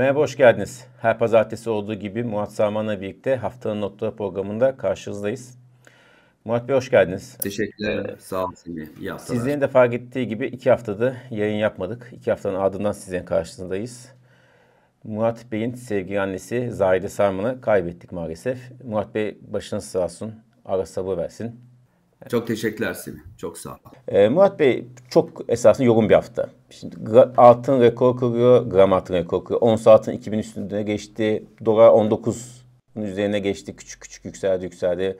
Merhaba, hoş geldiniz. Her pazartesi olduğu gibi Murat Sarman'la birlikte haftanın notları programında karşınızdayız. Murat Bey hoş geldiniz. Teşekkürler, ee, sağ olun. İyi haftalar. Sizlerin de fark ettiği gibi iki haftada yayın yapmadık. İki haftanın ardından sizlerin karşısındayız. Murat Bey'in sevgili annesi Zahide Sarman'ı kaybettik maalesef. Murat Bey başınız sağ olsun, ara sabır versin. Çok teşekkürler Semih. Çok sağ ol. Ee, Murat Bey çok esasında yoğun bir hafta. Şimdi altın rekor kırıyor, gram altın rekor kırıyor. Ons altın 2000 üstünde geçti. Dolar 19'un üzerine geçti. Küçük küçük yükseldi yükseldi.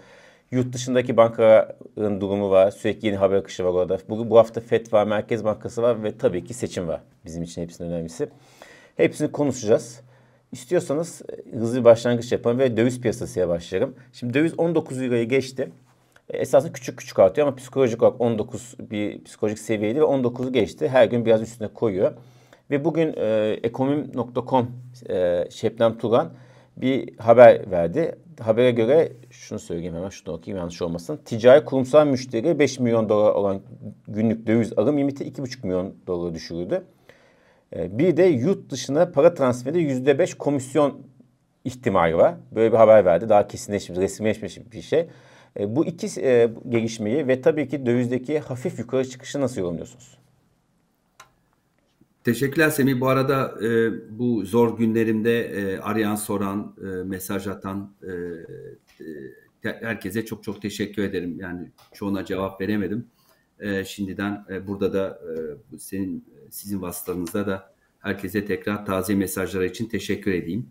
Yurt dışındaki bankaların durumu var. Sürekli yeni haber akışı var orada. Bu, bu hafta FED var, Merkez Bankası var ve tabii ki seçim var. Bizim için hepsinin önemlisi. Hepsini konuşacağız. İstiyorsanız hızlı bir başlangıç yapalım ve döviz piyasasıya başlayalım. Şimdi döviz 19 lirayı geçti. E, esasında küçük küçük artıyor ama psikolojik olarak 19 bir psikolojik seviyeydi ve 19'u geçti. Her gün biraz üstüne koyuyor. Ve bugün e, ekonomim.com e, Şebnem Turan bir haber verdi. Habere göre şunu söyleyeyim hemen şunu okuyayım yanlış olmasın. Ticari kurumsal müşteri 5 milyon dolar olan günlük döviz alım limiti 2,5 milyon dolara düşürüldü. E, bir de yurt dışına para transferinde %5 komisyon ihtimali var. Böyle bir haber verdi. Daha kesinleşmiş, resmileşmiş bir şey. E, bu iki e, gelişmeyi ve tabii ki dövizdeki hafif yukarı çıkışı nasıl yorumluyorsunuz? Teşekkürler Semih. Bu arada e, bu zor günlerimde e, arayan, soran, e, mesaj atan e, e, herkese çok çok teşekkür ederim. Yani çoğuna cevap veremedim. E, şimdiden e, burada da e, senin sizin vasıtanızda da herkese tekrar taze mesajlar için teşekkür edeyim.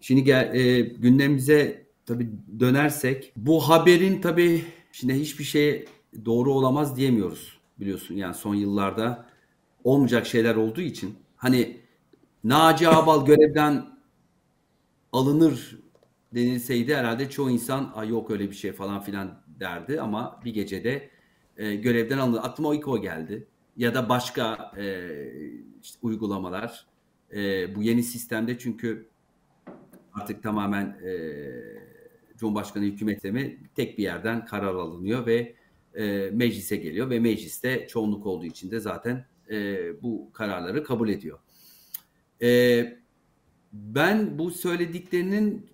Şimdi gel, e, gündemimize tabii dönersek bu haberin tabii şimdi hiçbir şey doğru olamaz diyemiyoruz biliyorsun. Yani son yıllarda olmayacak şeyler olduğu için hani Naci Abal görevden alınır denilseydi herhalde çoğu insan Ay yok öyle bir şey falan filan derdi ama bir gecede e, görevden alındı. Aklıma ilk o geldi. Ya da başka e, işte uygulamalar. E, bu yeni sistemde çünkü artık tamamen e, Cumhurbaşkanı hükümete mi tek bir yerden karar alınıyor ve e, meclise geliyor ve mecliste çoğunluk olduğu için de zaten e, bu kararları kabul ediyor. E, ben bu söylediklerinin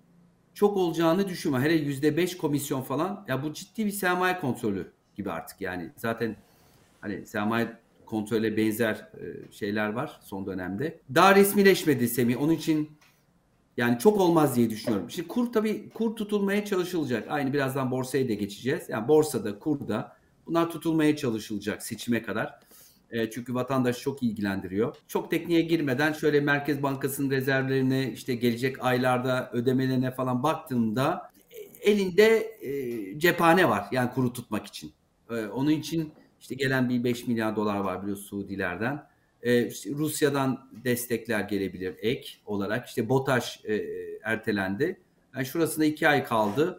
çok olacağını düşünmüyorum. Hele yüzde beş komisyon falan ya bu ciddi bir sermaye kontrolü gibi artık yani zaten hani sermaye kontrole benzer e, şeyler var son dönemde. Daha resmileşmedi Semih. Onun için yani çok olmaz diye düşünüyorum. Şimdi kur tabii kur tutulmaya çalışılacak. Aynı birazdan borsaya da geçeceğiz. Yani borsada, kurda bunlar tutulmaya çalışılacak seçime kadar. E, çünkü vatandaş çok ilgilendiriyor. Çok tekniğe girmeden şöyle Merkez Bankası'nın rezervlerine işte gelecek aylarda ödemelerine falan baktığımda e, elinde e, cephane var. Yani kuru tutmak için. E, onun için işte gelen bir 5 milyar dolar var biliyorsunuz Suudilerden. E, Rusya'dan destekler gelebilir ek olarak. İşte BOTAŞ e, ertelendi. Yani şurasında iki ay kaldı.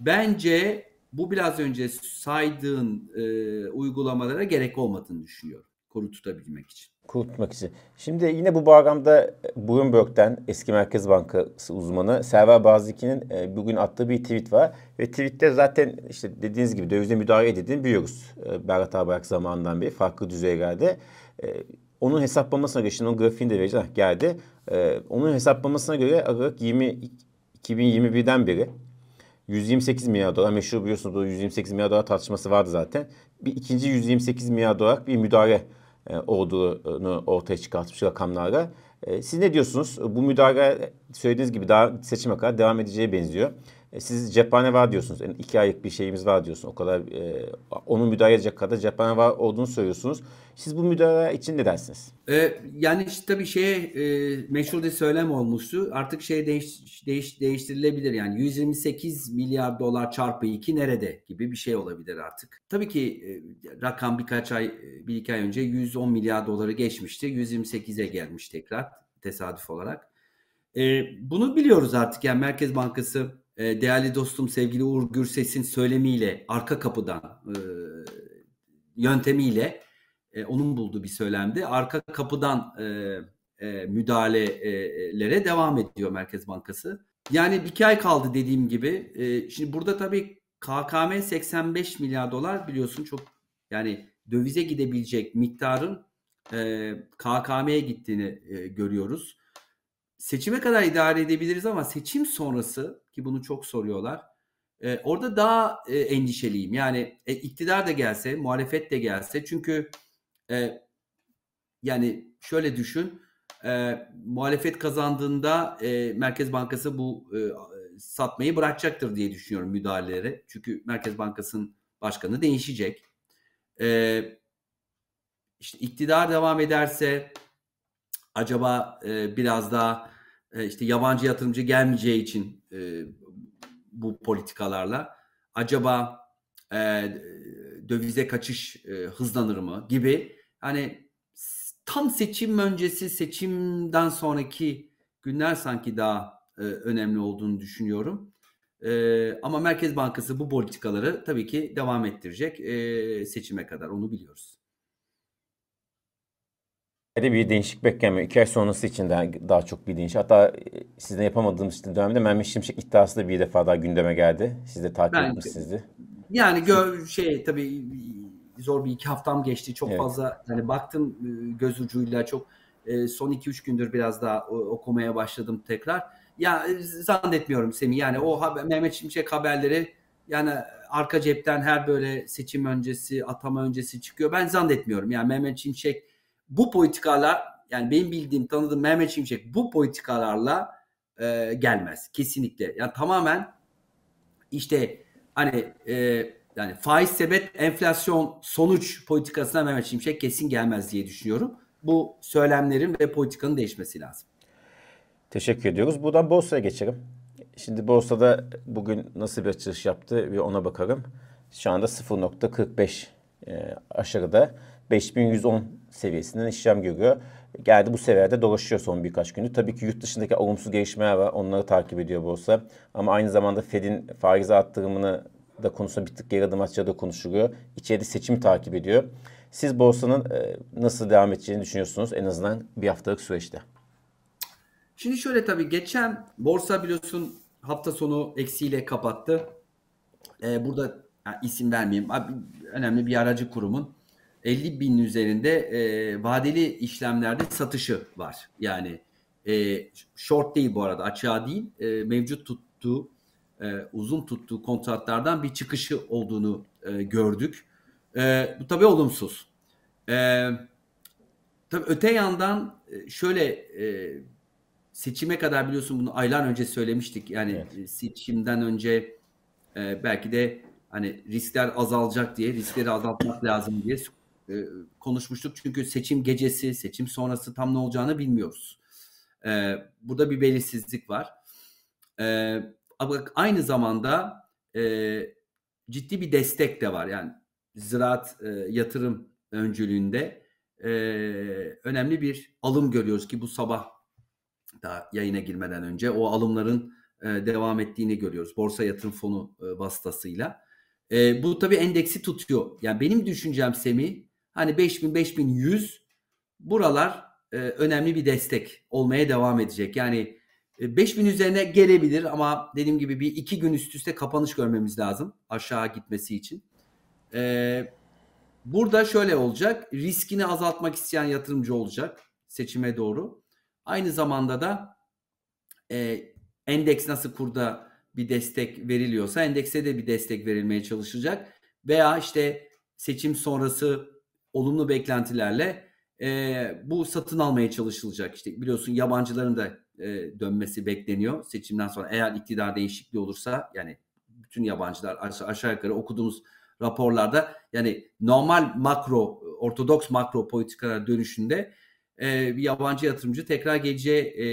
Bence bu biraz önce saydığın e, uygulamalara gerek olmadığını düşünüyorum. Kuru tutabilmek için. Kuru tutmak için. Şimdi yine bu bağlamda Bloomberg'den eski Merkez Bankası uzmanı Server Baziki'nin e, bugün attığı bir tweet var. Ve tweette zaten işte dediğiniz gibi dövize müdahale edildiğini biliyoruz. E, Berat Albayrak zamanından beri farklı düzeylerde. E, onun hesaplamasına göre, şimdi onun grafiğini de vereceğim. Geldi. E, onun hesaplamasına göre Aralık 20, 2021'den beri 128 milyar dolar meşhur biliyorsunuz o 128 milyar dolar tartışması vardı zaten. Bir ikinci 128 milyar dolar bir müdahale e, olduğunu ortaya çıkartmış rakamlarla. E, siz ne diyorsunuz? Bu müdahale söylediğiniz gibi daha seçime kadar devam edeceği benziyor. E, siz cephane var diyorsunuz. Yani iki aylık bir şeyimiz var diyorsun. O kadar e, onun müdahale edecek kadar cephane var olduğunu söylüyorsunuz. Siz bu müdahale için ne dersiniz? Ee, yani işte tabii şeye e, meşhur bir söylem olmuştu. Artık şey değiş, değiş, değiştirilebilir. Yani 128 milyar dolar çarpı 2 nerede gibi bir şey olabilir artık. Tabii ki e, rakam birkaç ay, bir iki ay önce 110 milyar doları geçmişti. 128'e gelmiş tekrar tesadüf olarak. E, bunu biliyoruz artık. Yani Merkez Bankası e, değerli dostum sevgili Uğur Gürses'in söylemiyle arka kapıdan e, yöntemiyle e, onun bulduğu bir söylemdi. Arka kapıdan e, e, müdahalelere devam ediyor Merkez Bankası. Yani iki ay kaldı dediğim gibi. E, şimdi burada tabii KKM 85 milyar dolar biliyorsun çok yani dövize gidebilecek miktarın e, KKM'ye gittiğini e, görüyoruz. seçime kadar idare edebiliriz ama seçim sonrası ki bunu çok soruyorlar. E, orada daha e, endişeliyim. Yani e, iktidar da gelse, muhalefet de gelse çünkü e, yani şöyle düşün e, muhalefet kazandığında e, Merkez Bankası bu e, satmayı bırakacaktır diye düşünüyorum müdahaleleri. Çünkü Merkez Bankası'nın başkanı değişecek. E, işte iktidar devam ederse acaba e, biraz daha e, işte yabancı yatırımcı gelmeyeceği için e, bu politikalarla acaba e, dövize kaçış e, hızlanır mı gibi hani tam seçim öncesi seçimden sonraki günler sanki daha e, önemli olduğunu düşünüyorum. E, ama Merkez Bankası bu politikaları tabii ki devam ettirecek e, seçime kadar onu biliyoruz. De bir değişik beklemiyor. İki ay sonrası için daha, daha çok bir değişik. Hatta e, sizin yapamadığımız dönemde Mehmet Şimşek iddiası da bir defa daha gündeme geldi. Siz de takip ben, etmişsinizdi. Yani gö şey tabii zor bir iki haftam geçti. Çok evet. fazla yani baktım e, göz ucuyla çok e, son iki üç gündür biraz daha okumaya başladım tekrar. Ya zannetmiyorum Semih. Yani o haber, Mehmet Şimşek haberleri yani arka cepten her böyle seçim öncesi, atama öncesi çıkıyor. Ben zannetmiyorum. Yani Mehmet Şimşek bu politikalar yani benim bildiğim tanıdığım Mehmet Şimşek bu politikalarla e, gelmez kesinlikle. Yani tamamen işte hani e, yani faiz sebep enflasyon sonuç politikasına Mehmet Şimşek kesin gelmez diye düşünüyorum. Bu söylemlerin ve politikanın değişmesi lazım. Teşekkür ediyoruz. Buradan borsaya geçelim. Şimdi borsada bugün nasıl bir açılış yaptı bir ona bakalım. Şu anda 0.45 e, aşağıda 5110 seviyesinden işlem görüyor. Geldi bu seviyede dolaşıyor son birkaç gündür. Tabii ki yurt dışındaki olumsuz gelişmeler var. Onları takip ediyor borsa. Ama aynı zamanda Fed'in faiz arttırımını da konusunda bir tık geri adım atacağı da konuşuluyor. İçeride seçimi takip ediyor. Siz borsanın e, nasıl devam edeceğini düşünüyorsunuz en azından bir haftalık süreçte? Şimdi şöyle tabii geçen borsa biliyorsun hafta sonu eksiyle kapattı. Ee, burada yani isim vermeyeyim. Abi, önemli bir aracı kurumun 50 bin üzerinde e, vadeli işlemlerde satışı var. Yani e, short değil bu arada açığa değil e, mevcut tuttuğu e, uzun tuttuğu kontratlardan bir çıkışı olduğunu e, gördük. E, bu tabii olumsuz. E, tabii öte yandan e, şöyle e, seçime kadar biliyorsun bunu aylar önce söylemiştik. Yani evet. E, seçimden önce e, belki de hani riskler azalacak diye riskleri azaltmak lazım diye e, konuşmuştuk. Çünkü seçim gecesi, seçim sonrası tam ne olacağını bilmiyoruz. E, burada bir belirsizlik var. E, ama aynı zamanda e, ciddi bir destek de var. Yani ziraat e, yatırım öncülüğünde e, önemli bir alım görüyoruz ki bu sabah da yayına girmeden önce o alımların e, devam ettiğini görüyoruz. Borsa yatırım fonu e, vasıtasıyla. E, bu tabii endeksi tutuyor. Yani benim düşüncem Semi hani 5000 5100 buralar e, önemli bir destek olmaya devam edecek. Yani 5000 e, üzerine gelebilir ama dediğim gibi bir iki gün üst üste kapanış görmemiz lazım aşağı gitmesi için. Ee, burada şöyle olacak. Riskini azaltmak isteyen yatırımcı olacak seçime doğru. Aynı zamanda da e, endeks nasıl kurda bir destek veriliyorsa endekse de bir destek verilmeye çalışacak. Veya işte seçim sonrası olumlu beklentilerle e, bu satın almaya çalışılacak. İşte biliyorsun yabancıların da e, dönmesi bekleniyor seçimden sonra. Eğer iktidar değişikliği olursa yani bütün yabancılar aşağı yukarı okuduğumuz raporlarda yani normal makro, ortodoks makro politikalar dönüşünde e, bir yabancı yatırımcı tekrar geleceği e,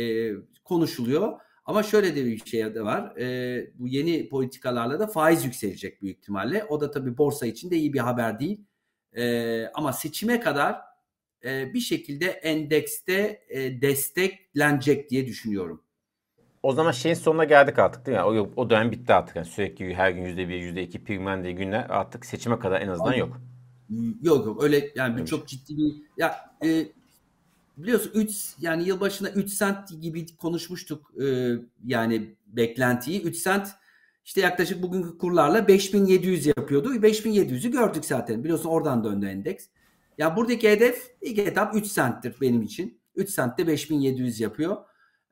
konuşuluyor. Ama şöyle de bir şey de var. E, bu yeni politikalarla da faiz yükselecek büyük ihtimalle. O da tabii borsa için de iyi bir haber değil. E, ama seçime kadar e, bir şekilde endekste e, desteklenecek diye düşünüyorum. O zaman şeyin sonuna geldik artık değil mi? O, o dönem bitti artık. Yani sürekli her gün yüzde bir, yüzde iki pigmen diye günler artık seçime kadar en azından yok. Yok yok öyle yani bir çok ciddi bir ya e, biliyorsun 3 yani yılbaşında 3 sent gibi konuşmuştuk e, yani beklentiyi 3 sent işte yaklaşık bugünkü kurlarla 5700 yapıyordu. 5700'ü gördük zaten. Biliyorsun oradan döndü endeks. Ya buradaki hedef ilk etap 3 centtir benim için. 3 centte 5700 yapıyor.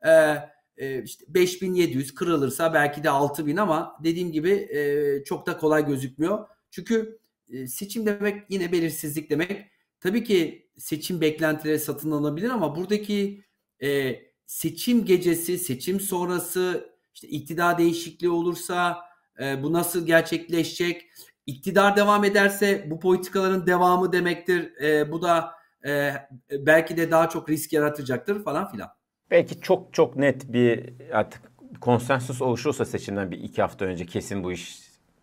e, e, işte 5700 kırılırsa belki de 6000 ama dediğim gibi e, çok da kolay gözükmüyor. Çünkü e, seçim demek yine belirsizlik demek. Tabii ki seçim beklentileri satın alınabilir ama buradaki e, seçim gecesi, seçim sonrası işte iktidar değişikliği olursa e, bu nasıl gerçekleşecek? İktidar devam ederse bu politikaların devamı demektir. E, bu da e, belki de daha çok risk yaratacaktır falan filan. Belki çok çok net bir artık konsensus oluşursa seçimden bir iki hafta önce kesin bu iş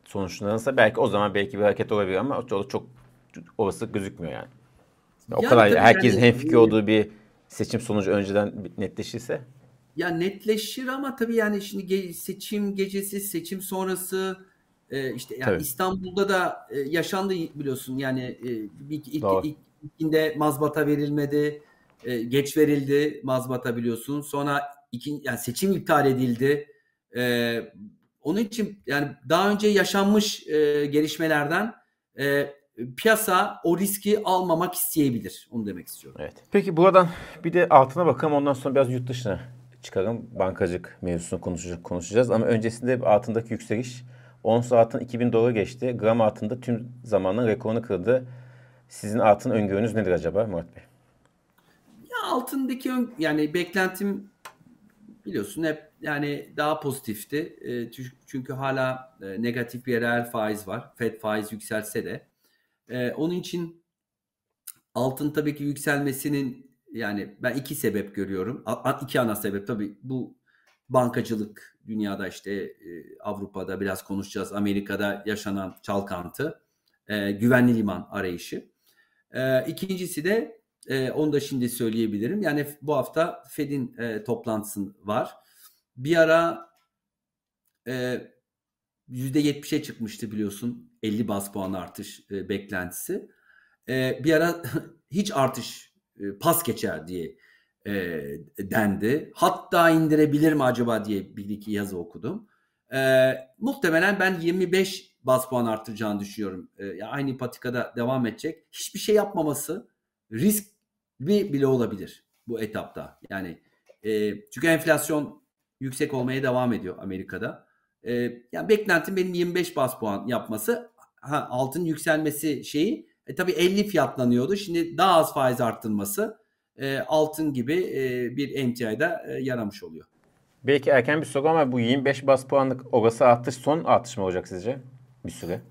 sonuçlanırsa belki o zaman belki bir hareket olabilir ama çok, çok olası gözükmüyor yani. O yani kadar herkes yani, hemfikir olduğu bir seçim sonucu önceden netleşirse. Ya netleşir ama tabii yani şimdi ge- seçim gecesi, seçim sonrası e, işte yani tabii. İstanbul'da da e, yaşandı biliyorsun yani e, ilk, ilk, ilk, ilkinde mazbata verilmedi, e, geç verildi mazbata biliyorsun. Sonra iki, yani seçim iptal edildi. E, onun için yani daha önce yaşanmış e, gelişmelerden e, piyasa o riski almamak isteyebilir. Onu demek istiyorum. Evet. Peki buradan bir de altına bakalım ondan sonra biraz yurt dışına çıkalım. Bankacılık mevzusunu konuşacağız, konuşacağız. ama öncesinde altındaki yükseliş 10 altın 2000 dolar geçti. Gram altında tüm zamanın rekorunu kırdı. Sizin altın öngörünüz nedir acaba Murat Bey? Ya altındaki ön, yani beklentim biliyorsun hep yani daha pozitifti. E, çünkü hala e, negatif bir reel faiz var. Fed faiz yükselse de. E, onun için altın tabii ki yükselmesinin yani ben iki sebep görüyorum. iki ana sebep tabii bu bankacılık dünyada işte Avrupa'da biraz konuşacağız. Amerika'da yaşanan çalkantı, güvenli liman arayışı. İkincisi de onu da şimdi söyleyebilirim. Yani bu hafta Fed'in toplantısı var. Bir ara %70'e çıkmıştı biliyorsun 50 bas puan artış e, beklentisi. E, bir ara hiç artış e, pas geçer diye e, dendi. Hatta indirebilir mi acaba diye bir iki yazı okudum. E, muhtemelen ben 25 bas puan arttıracağını düşünüyorum. E, aynı patikada devam edecek. Hiçbir şey yapmaması risk bir bile olabilir bu etapta. Yani e, çünkü enflasyon yüksek olmaya devam ediyor Amerika'da. E, yani beklentim benim 25 bas puan yapması. Ha, altın yükselmesi şeyi e, tabii 50 fiyatlanıyordu. Şimdi daha az faiz arttırması e, altın gibi e, bir emtiada e, yaramış oluyor. Belki erken bir soru ama bu 25 bas puanlık orası artış son artış mı olacak sizce? Bir süre.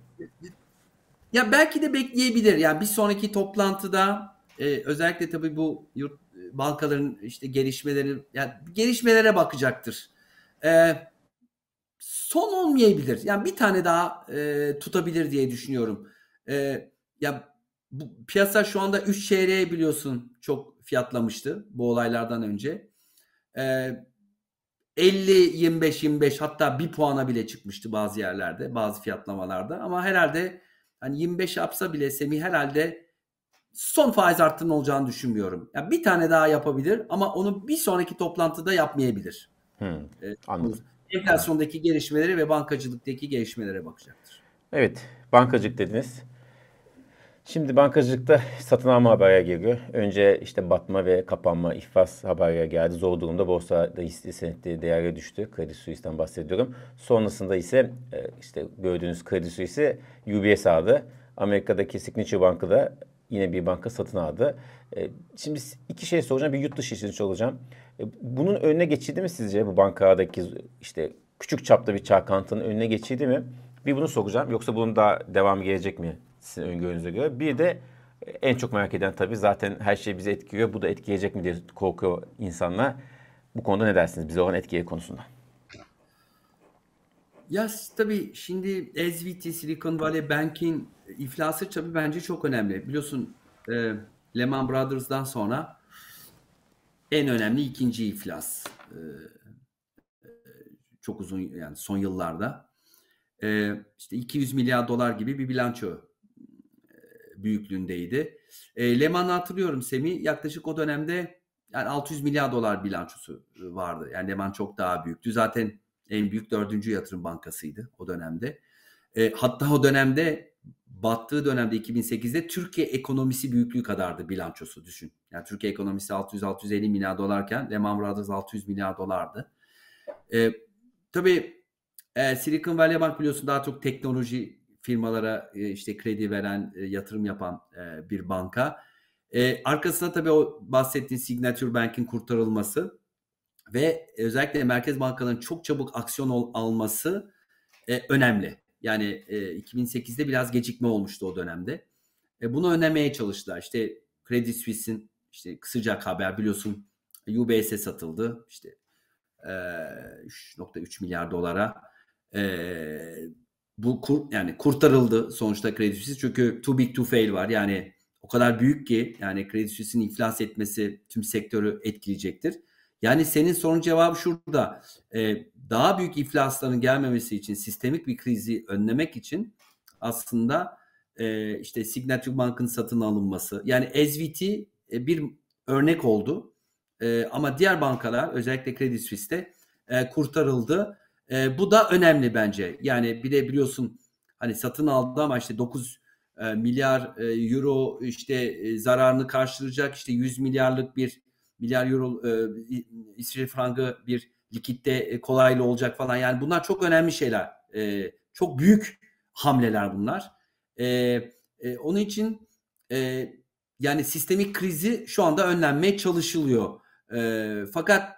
Ya belki de bekleyebilir. Yani bir sonraki toplantıda e, özellikle tabii bu yurt bankaların işte gelişmeleri yani gelişmelere bakacaktır. E, son olmayabilir. Yani bir tane daha e, tutabilir diye düşünüyorum. E, ya bu piyasa şu anda 3 çeyreğe biliyorsun çok fiyatlamıştı bu olaylardan önce. E, 50 25 25 hatta bir puana bile çıkmıştı bazı yerlerde, bazı fiyatlamalarda ama herhalde hani 25 yapsa bile Semih herhalde son faiz arttırma olacağını düşünmüyorum. Yani bir tane daha yapabilir ama onu bir sonraki toplantıda yapmayabilir. Hmm, ee, anladım enflasyondaki gelişmeleri ve bankacılıktaki gelişmelere bakacaktır. Evet, bankacılık dediniz. Şimdi bankacılıkta satın alma haberi geliyor. Önce işte batma ve kapanma, iflas haberi geldi. Zor durumda borsada hisse senetleri değeri düştü. Kredi Suisse'den bahsediyorum. Sonrasında ise e, işte gördüğünüz Kredi Suisse UBS aldı. Amerika'daki Signature Bank'ı da yine bir banka satın aldı. E, şimdi iki şey soracağım. Bir yurt dışı için soracağım. E, bunun önüne geçildi mi sizce bu bankadaki işte küçük çapta bir çalkantının önüne geçildi mi? Bir bunu soracağım. Yoksa bunun daha devamı gelecek mi sizin öngörünüze göre? Bir de e, en çok merak eden tabii zaten her şey bizi etkiliyor. Bu da etkileyecek mi diye korkuyor insanlar. Bu konuda ne dersiniz bize olan etkileri konusunda? Ya tabii şimdi SVT, Silicon Valley Bank'in iflası tabii bence çok önemli. Biliyorsun e, Lehman Brothers'dan sonra en önemli ikinci iflas. E, çok uzun yani son yıllarda. E, işte 200 milyar dolar gibi bir bilanço e, büyüklüğündeydi. E, Lehman'ı hatırlıyorum Semih yaklaşık o dönemde yani 600 milyar dolar bilançosu vardı. Yani Lehman çok daha büyüktü. Zaten en büyük dördüncü yatırım bankasıydı o dönemde. E, hatta o dönemde battığı dönemde 2008'de Türkiye ekonomisi büyüklüğü kadardı bilançosu düşün. Yani Türkiye ekonomisi 600-650 milyar dolarken Lehman Brothers 600 milyar dolardı. E, tabii e, Silicon Valley Bank biliyorsun daha çok teknoloji firmalara e, işte kredi veren, e, yatırım yapan e, bir banka. E, arkasında tabii o bahsettiğin Signature Bank'in kurtarılması ve özellikle merkez bankalarının çok çabuk aksiyon alması önemli. Yani e, 2008'de biraz gecikme olmuştu o dönemde. Bunu önlemeye çalıştılar. İşte Credit Suisse'in işte sıcak haber biliyorsun UBS'e satıldı. İşte e, 3.3 milyar dolara. E, bu kur, yani kurtarıldı sonuçta Credit Suisse çünkü too big to fail var. Yani o kadar büyük ki yani Credit Suisse'in iflas etmesi tüm sektörü etkileyecektir. Yani senin sorun cevabı şurada. Ee, daha büyük iflasların gelmemesi için sistemik bir krizi önlemek için aslında e, işte Signature Bank'ın satın alınması yani SVT e, bir örnek oldu. E, ama diğer bankalar özellikle Credit Suisse'de e, kurtarıldı. E, bu da önemli bence. Yani bir de biliyorsun hani satın aldı ama işte 9 e, milyar e, euro işte e, zararını karşılayacak işte 100 milyarlık bir milyar euro e, İsviçre frangı bir likitte e, kolaylı olacak falan. Yani bunlar çok önemli şeyler. E, çok büyük hamleler bunlar. E, e, onun için e, yani sistemik krizi şu anda önlenmeye çalışılıyor. E, fakat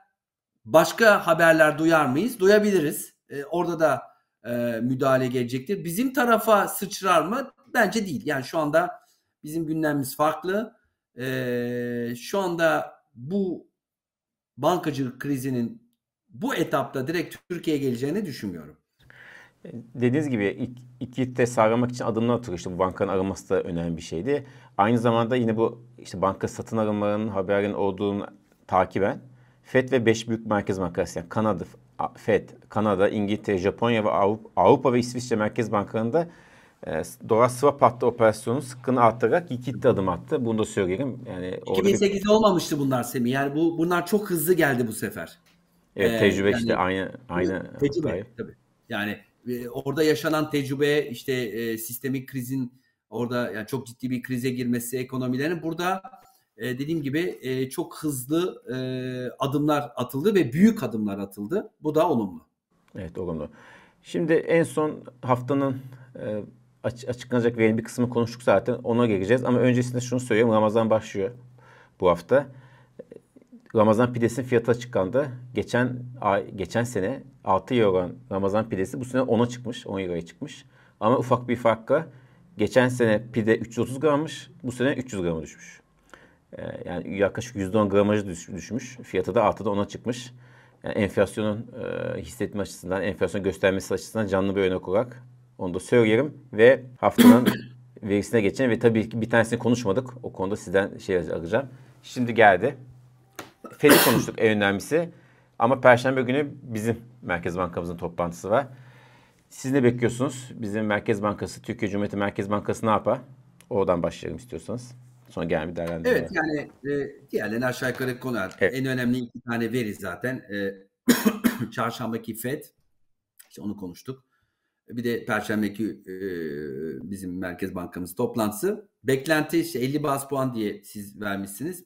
başka haberler duyar mıyız? Duyabiliriz. E, orada da e, müdahale gelecektir. Bizim tarafa sıçrar mı? Bence değil. Yani şu anda bizim gündemimiz farklı. E, şu anda bu bankacılık krizinin bu etapta direkt Türkiye'ye geleceğini düşünmüyorum. Dediğiniz gibi ilk, de sağlamak için adımlar atıyor. İşte bu bankanın arınması da önemli bir şeydi. Aynı zamanda yine bu işte banka satın alımlarının haberin olduğunu takiben FED ve 5 büyük merkez bankası yani Kanada, FED, Kanada, İngiltere, Japonya ve Avrupa, Avrupa ve İsviçre merkez bankalarında e, dolar swap hattı operasyonu sıkkını arttırarak iki adım attı. Bunu da söyleyelim. Yani 2008'de bir... olmamıştı bunlar Semih. Yani bu bunlar çok hızlı geldi bu sefer. Evet, ee, tecrübe yani, işte aynı aynı tecrübe hatayı. tabii. Yani e, orada yaşanan tecrübe işte e, sistemik krizin orada yani çok ciddi bir krize girmesi ekonomilerin burada e, dediğim gibi e, çok hızlı e, adımlar atıldı ve büyük adımlar atıldı. Bu da olumlu. Evet olumlu. Şimdi en son haftanın e, açıklanacak verilmiş bir kısmı konuştuk zaten. Ona geleceğiz. Ama öncesinde şunu söyleyeyim. Ramazan başlıyor bu hafta. Ramazan pidesinin fiyatı açıklandı. Geçen ay, geçen sene 6 euro olan Ramazan pidesi bu sene 10'a çıkmış. 10 euroya çıkmış. Ama ufak bir farkla geçen sene pide 330 grammış. Bu sene 300 grama düşmüş. Ee, yani yaklaşık %10 gramajı düş, düşmüş. Fiyatı da 6'da 10'a çıkmış. Yani enflasyonun e, hissetme açısından, enflasyon göstermesi açısından canlı bir örnek olarak onu da söyleyelim. Ve haftanın verisine geçelim. Ve tabii ki bir tanesini konuşmadık. O konuda sizden şey alacağım. Şimdi geldi. Fed'i konuştuk en önemlisi. Ama Perşembe günü bizim Merkez Bankamızın toplantısı var. Siz ne bekliyorsunuz? Bizim Merkez Bankası, Türkiye Cumhuriyeti Merkez Bankası ne yapar? Oradan başlayalım istiyorsanız. Sonra gel bir değerlendirme. Evet yani e, diğerlerini aşağı yukarı konu. Evet. En önemli iki tane veri zaten. E, çarşambaki Fed. İşte onu konuştuk. Bir de Perşembeki e, bizim Merkez Bankamız toplantısı. Beklenti işte 50 bas puan diye siz vermişsiniz.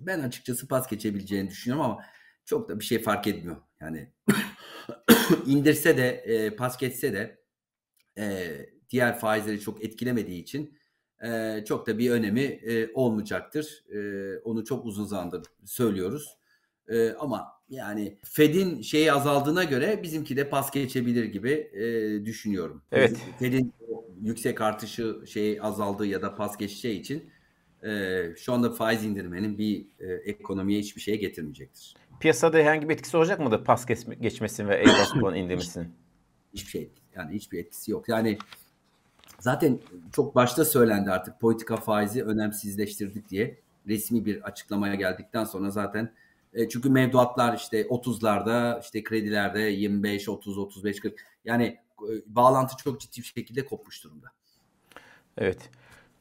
Ben açıkçası pas geçebileceğini düşünüyorum ama çok da bir şey fark etmiyor. Yani indirse de e, pas geçse de e, diğer faizleri çok etkilemediği için e, çok da bir önemi e, olmayacaktır. E, onu çok uzun zamandır söylüyoruz. E, ama yani Fed'in şeyi azaldığına göre bizimki de pas geçebilir gibi e, düşünüyorum. Evet. Fed'in yüksek artışı şey azaldığı ya da pas geçeceği için e, şu anda faiz indirmenin bir e, ekonomiye hiçbir şeye getirmeyecektir. Piyasada herhangi bir etkisi olacak mı da pas geçmesinin ve Airbus indirmesinin? Hiçbir şey yani hiçbir etkisi yok. Yani zaten çok başta söylendi artık politika faizi önemsizleştirdik diye resmi bir açıklamaya geldikten sonra zaten e, çünkü mevduatlar işte 30'larda işte kredilerde 25, 30, 35, 40 yani e, bağlantı çok ciddi bir şekilde kopmuş durumda. Evet.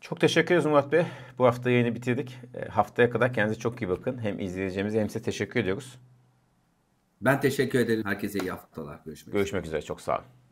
Çok teşekkür ederiz Murat Bey. Bu hafta yayını bitirdik. E, haftaya kadar kendinize çok iyi bakın. Hem izleyeceğimize hem size teşekkür ediyoruz. Ben teşekkür ederim. Herkese iyi haftalar. Görüşmek, Görüşmek üzere. üzere. Çok sağ olun.